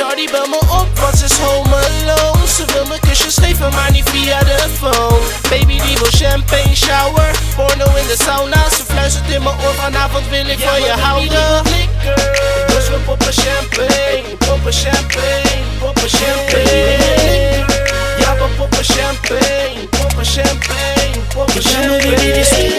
Shorty bel me op, want ze is home alone Ze wil me kusjes geven, maar niet via de phone. Baby die wil champagne shower Porno in de sauna, ze fluistert in mijn oor Vanavond wil ik van je houden. Dus we poppen champagne, poppen champagne, poppen champagne. Ja we poppen champagne, poppen champagne, poppen champagne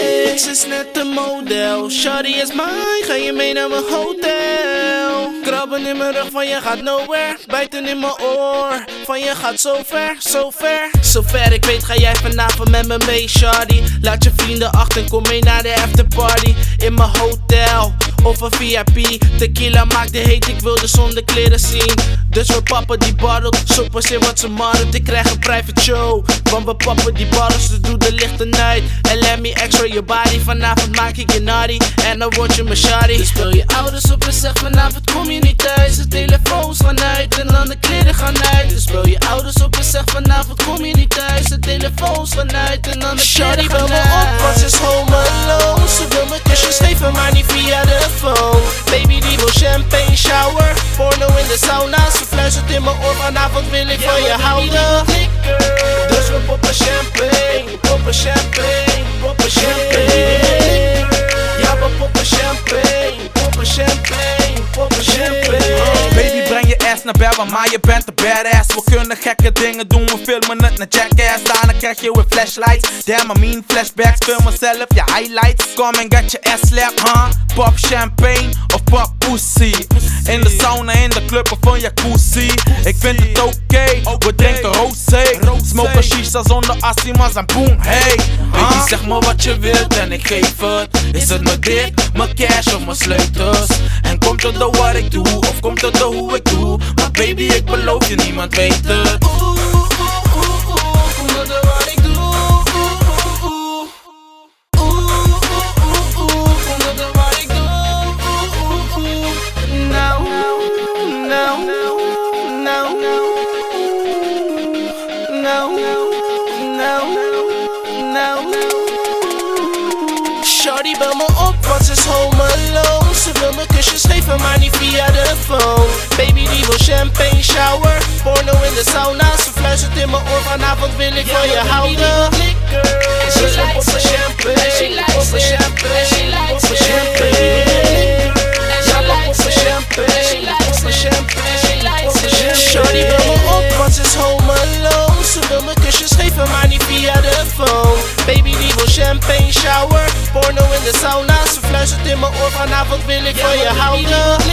is net een model, Shorty is mine, ga je mee naar mijn hotel? Krabben in mijn rug van je gaat nowhere. Bijten in mijn oor van je gaat zo ver, zo ver. Zo ver ik weet ga jij vanavond met me mee shawty. Laat je vrienden achter, kom mee naar de afterparty. In mijn hotel of een VIP Tequila maakt de heet, ik wil de zonder kleren zien Dus we pappen die barrel, soepers in wat ze marren Ik krijg een private show, want we pappen die barrels Dus doe de lichten uit en let me extra your body Vanavond maak ik je naughty. En dan word je mijn shawty Dus speel je ouders op en zeg vanavond kom je niet thuis. De telefoons gaan uit en dan de kleren gaan uit. Dus speel je ouders op en zeg vanavond kom je niet thuis. De telefoons gaan uit en dan de kleren gaan uit me op, want ze is home alone Ze wil me kusjes geven, maar niet via de phone. Baby die wil champagne shower. Porno in mijn oor Vanavond wil ik van je houden Dus we poppen champagne, poppen champagne, poppen champagne Ja we poppen champagne, poppen champagne, poppen champagne Baby, breng je ass naar bed, maar je bent een badass. We kunnen gekke dingen doen, we filmen het naar jackass. Daarna krijg je weer flashlights. Damn, I mean flashbacks. Film mezelf, je highlights. Come and get your ass slapped, huh? Pop champagne of pop pussy. In de sauna, in de club of een jacuzzi. Ik vind het oké, we drinken rosé. Smoken shisha zonder asimas en boom, hey. Baby, zeg me wat je wilt en ik geef het. Is het mijn dik, mijn cash of mijn sleutels? En komt het door wat ik doe, of komt het door hoe ik doe? Maar baby, ik beloof je, niemand weet het. Shorty bel me op, want ze is home alone Ze wil me kusjes geven, maar niet via de phone. Baby die wil champagne shower. Porno in de sauna, ze fluistert in mijn oor. Vanavond wil ik van je houden champagne shower. Porno in de sauna, ze fluistert in mijn oor Vanavond wil ik van je houden